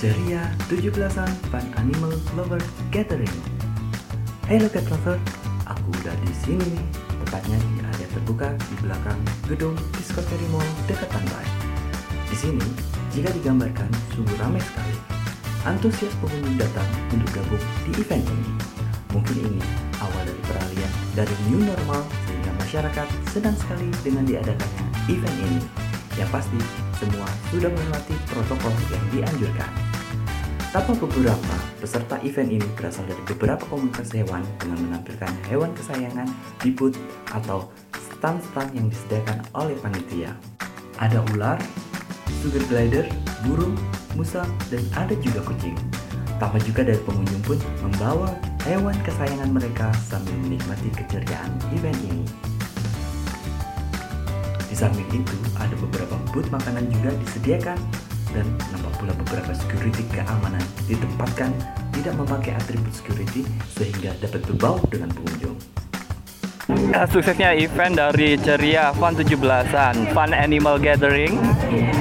Ceria 17-an Fun Animal Lover Gathering. Hello Cat Lover, aku udah di sini nih, tepatnya di area terbuka di belakang gedung Discovery Mall dekat Tanbai. Di sini, jika digambarkan sungguh ramai sekali. Antusias pengunjung datang untuk gabung di event ini. Mungkin ini awal dari peralihan dari new normal sehingga masyarakat senang sekali dengan diadakannya event ini. Yang pasti, semua sudah melewati protokol yang dianjurkan. Tanpa beberapa peserta event ini berasal dari beberapa komunitas hewan dengan menampilkan hewan kesayangan di atau stand-stand yang disediakan oleh panitia. Ada ular, sugar glider, burung, musang, dan ada juga kucing. Tampak juga dari pengunjung pun membawa hewan kesayangan mereka sambil menikmati keceriaan event ini. Di samping itu, ada beberapa booth makanan juga disediakan dan nampak pula beberapa security keamanan ditempatkan tidak memakai atribut security sehingga dapat berbau dengan pengunjung. Ya, suksesnya event dari Ceria Fun 17-an Fun Animal Gathering.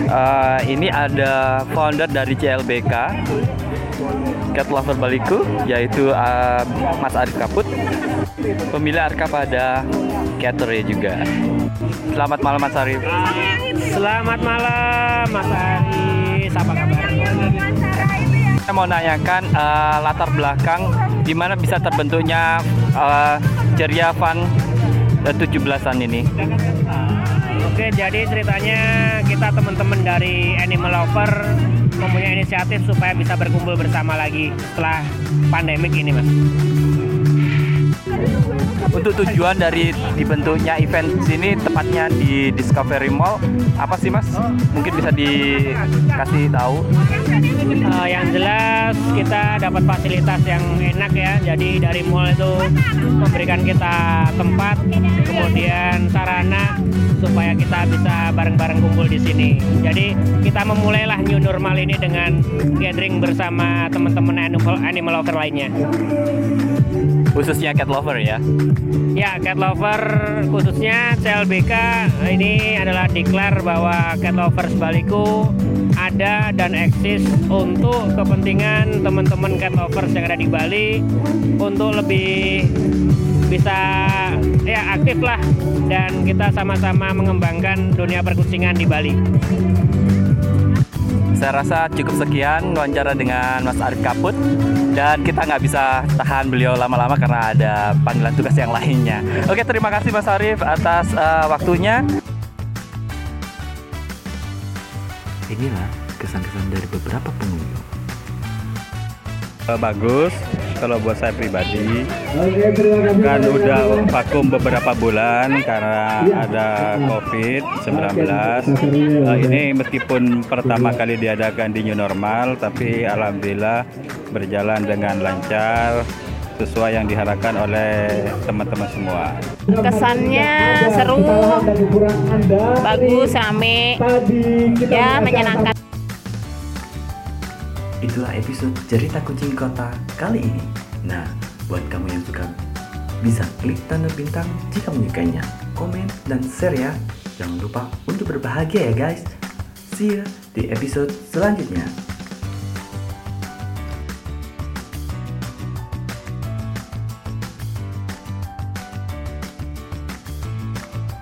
Uh, Ini ada founder dari CLBK Cat Lover Baliku Yaitu uh, Mas Arif Kaput. Pemilik Arkapada Cattery juga. Selamat malam Mas Arif. Selamat malam Mas Aris, apa kabar? Saya mau nanyakan uh, latar belakang di mana bisa terbentuknya uh, Ceria Fun 17-an ini. Oke, jadi ceritanya kita teman-teman dari Animal Lover mempunyai inisiatif supaya bisa berkumpul bersama lagi setelah pandemik ini, Mas. Untuk tujuan dari dibentuknya event sini tepatnya di Discovery Mall apa sih Mas? Mungkin bisa dikasih tahu. Uh, yang jelas kita dapat fasilitas yang enak ya. Jadi dari mall itu memberikan kita tempat, kemudian sarana supaya kita bisa bareng-bareng kumpul di sini. Jadi kita memulailah new normal ini dengan gathering bersama teman-teman animal, animal lover lainnya. Khususnya cat lover ya. Ya, cat lover khususnya CLBK ini adalah declare bahwa cat lovers Baliku ada dan eksis untuk kepentingan teman-teman cat lovers yang ada di Bali untuk lebih bisa ya aktif lah dan kita sama-sama mengembangkan dunia perkucingan di Bali. Saya rasa cukup sekian wawancara dengan Mas Arif Kaput dan kita nggak bisa tahan beliau lama-lama karena ada panggilan tugas yang lainnya. Oke, terima kasih Mas Arif atas uh, waktunya. Inilah kesan-kesan dari beberapa pengunjung. bagus kalau buat saya pribadi kan udah vakum beberapa bulan karena ada covid 19 uh, ini meskipun pertama kali diadakan di new normal tapi alhamdulillah berjalan dengan lancar sesuai yang diharapkan oleh teman-teman semua. Kesannya seru, bagus, rame, ya menyenangkan. Itulah episode cerita kucing kota kali ini. Nah, buat kamu yang suka bisa klik tanda bintang jika menyukainya, komen dan share ya. Jangan lupa untuk berbahagia ya guys. See ya di episode selanjutnya.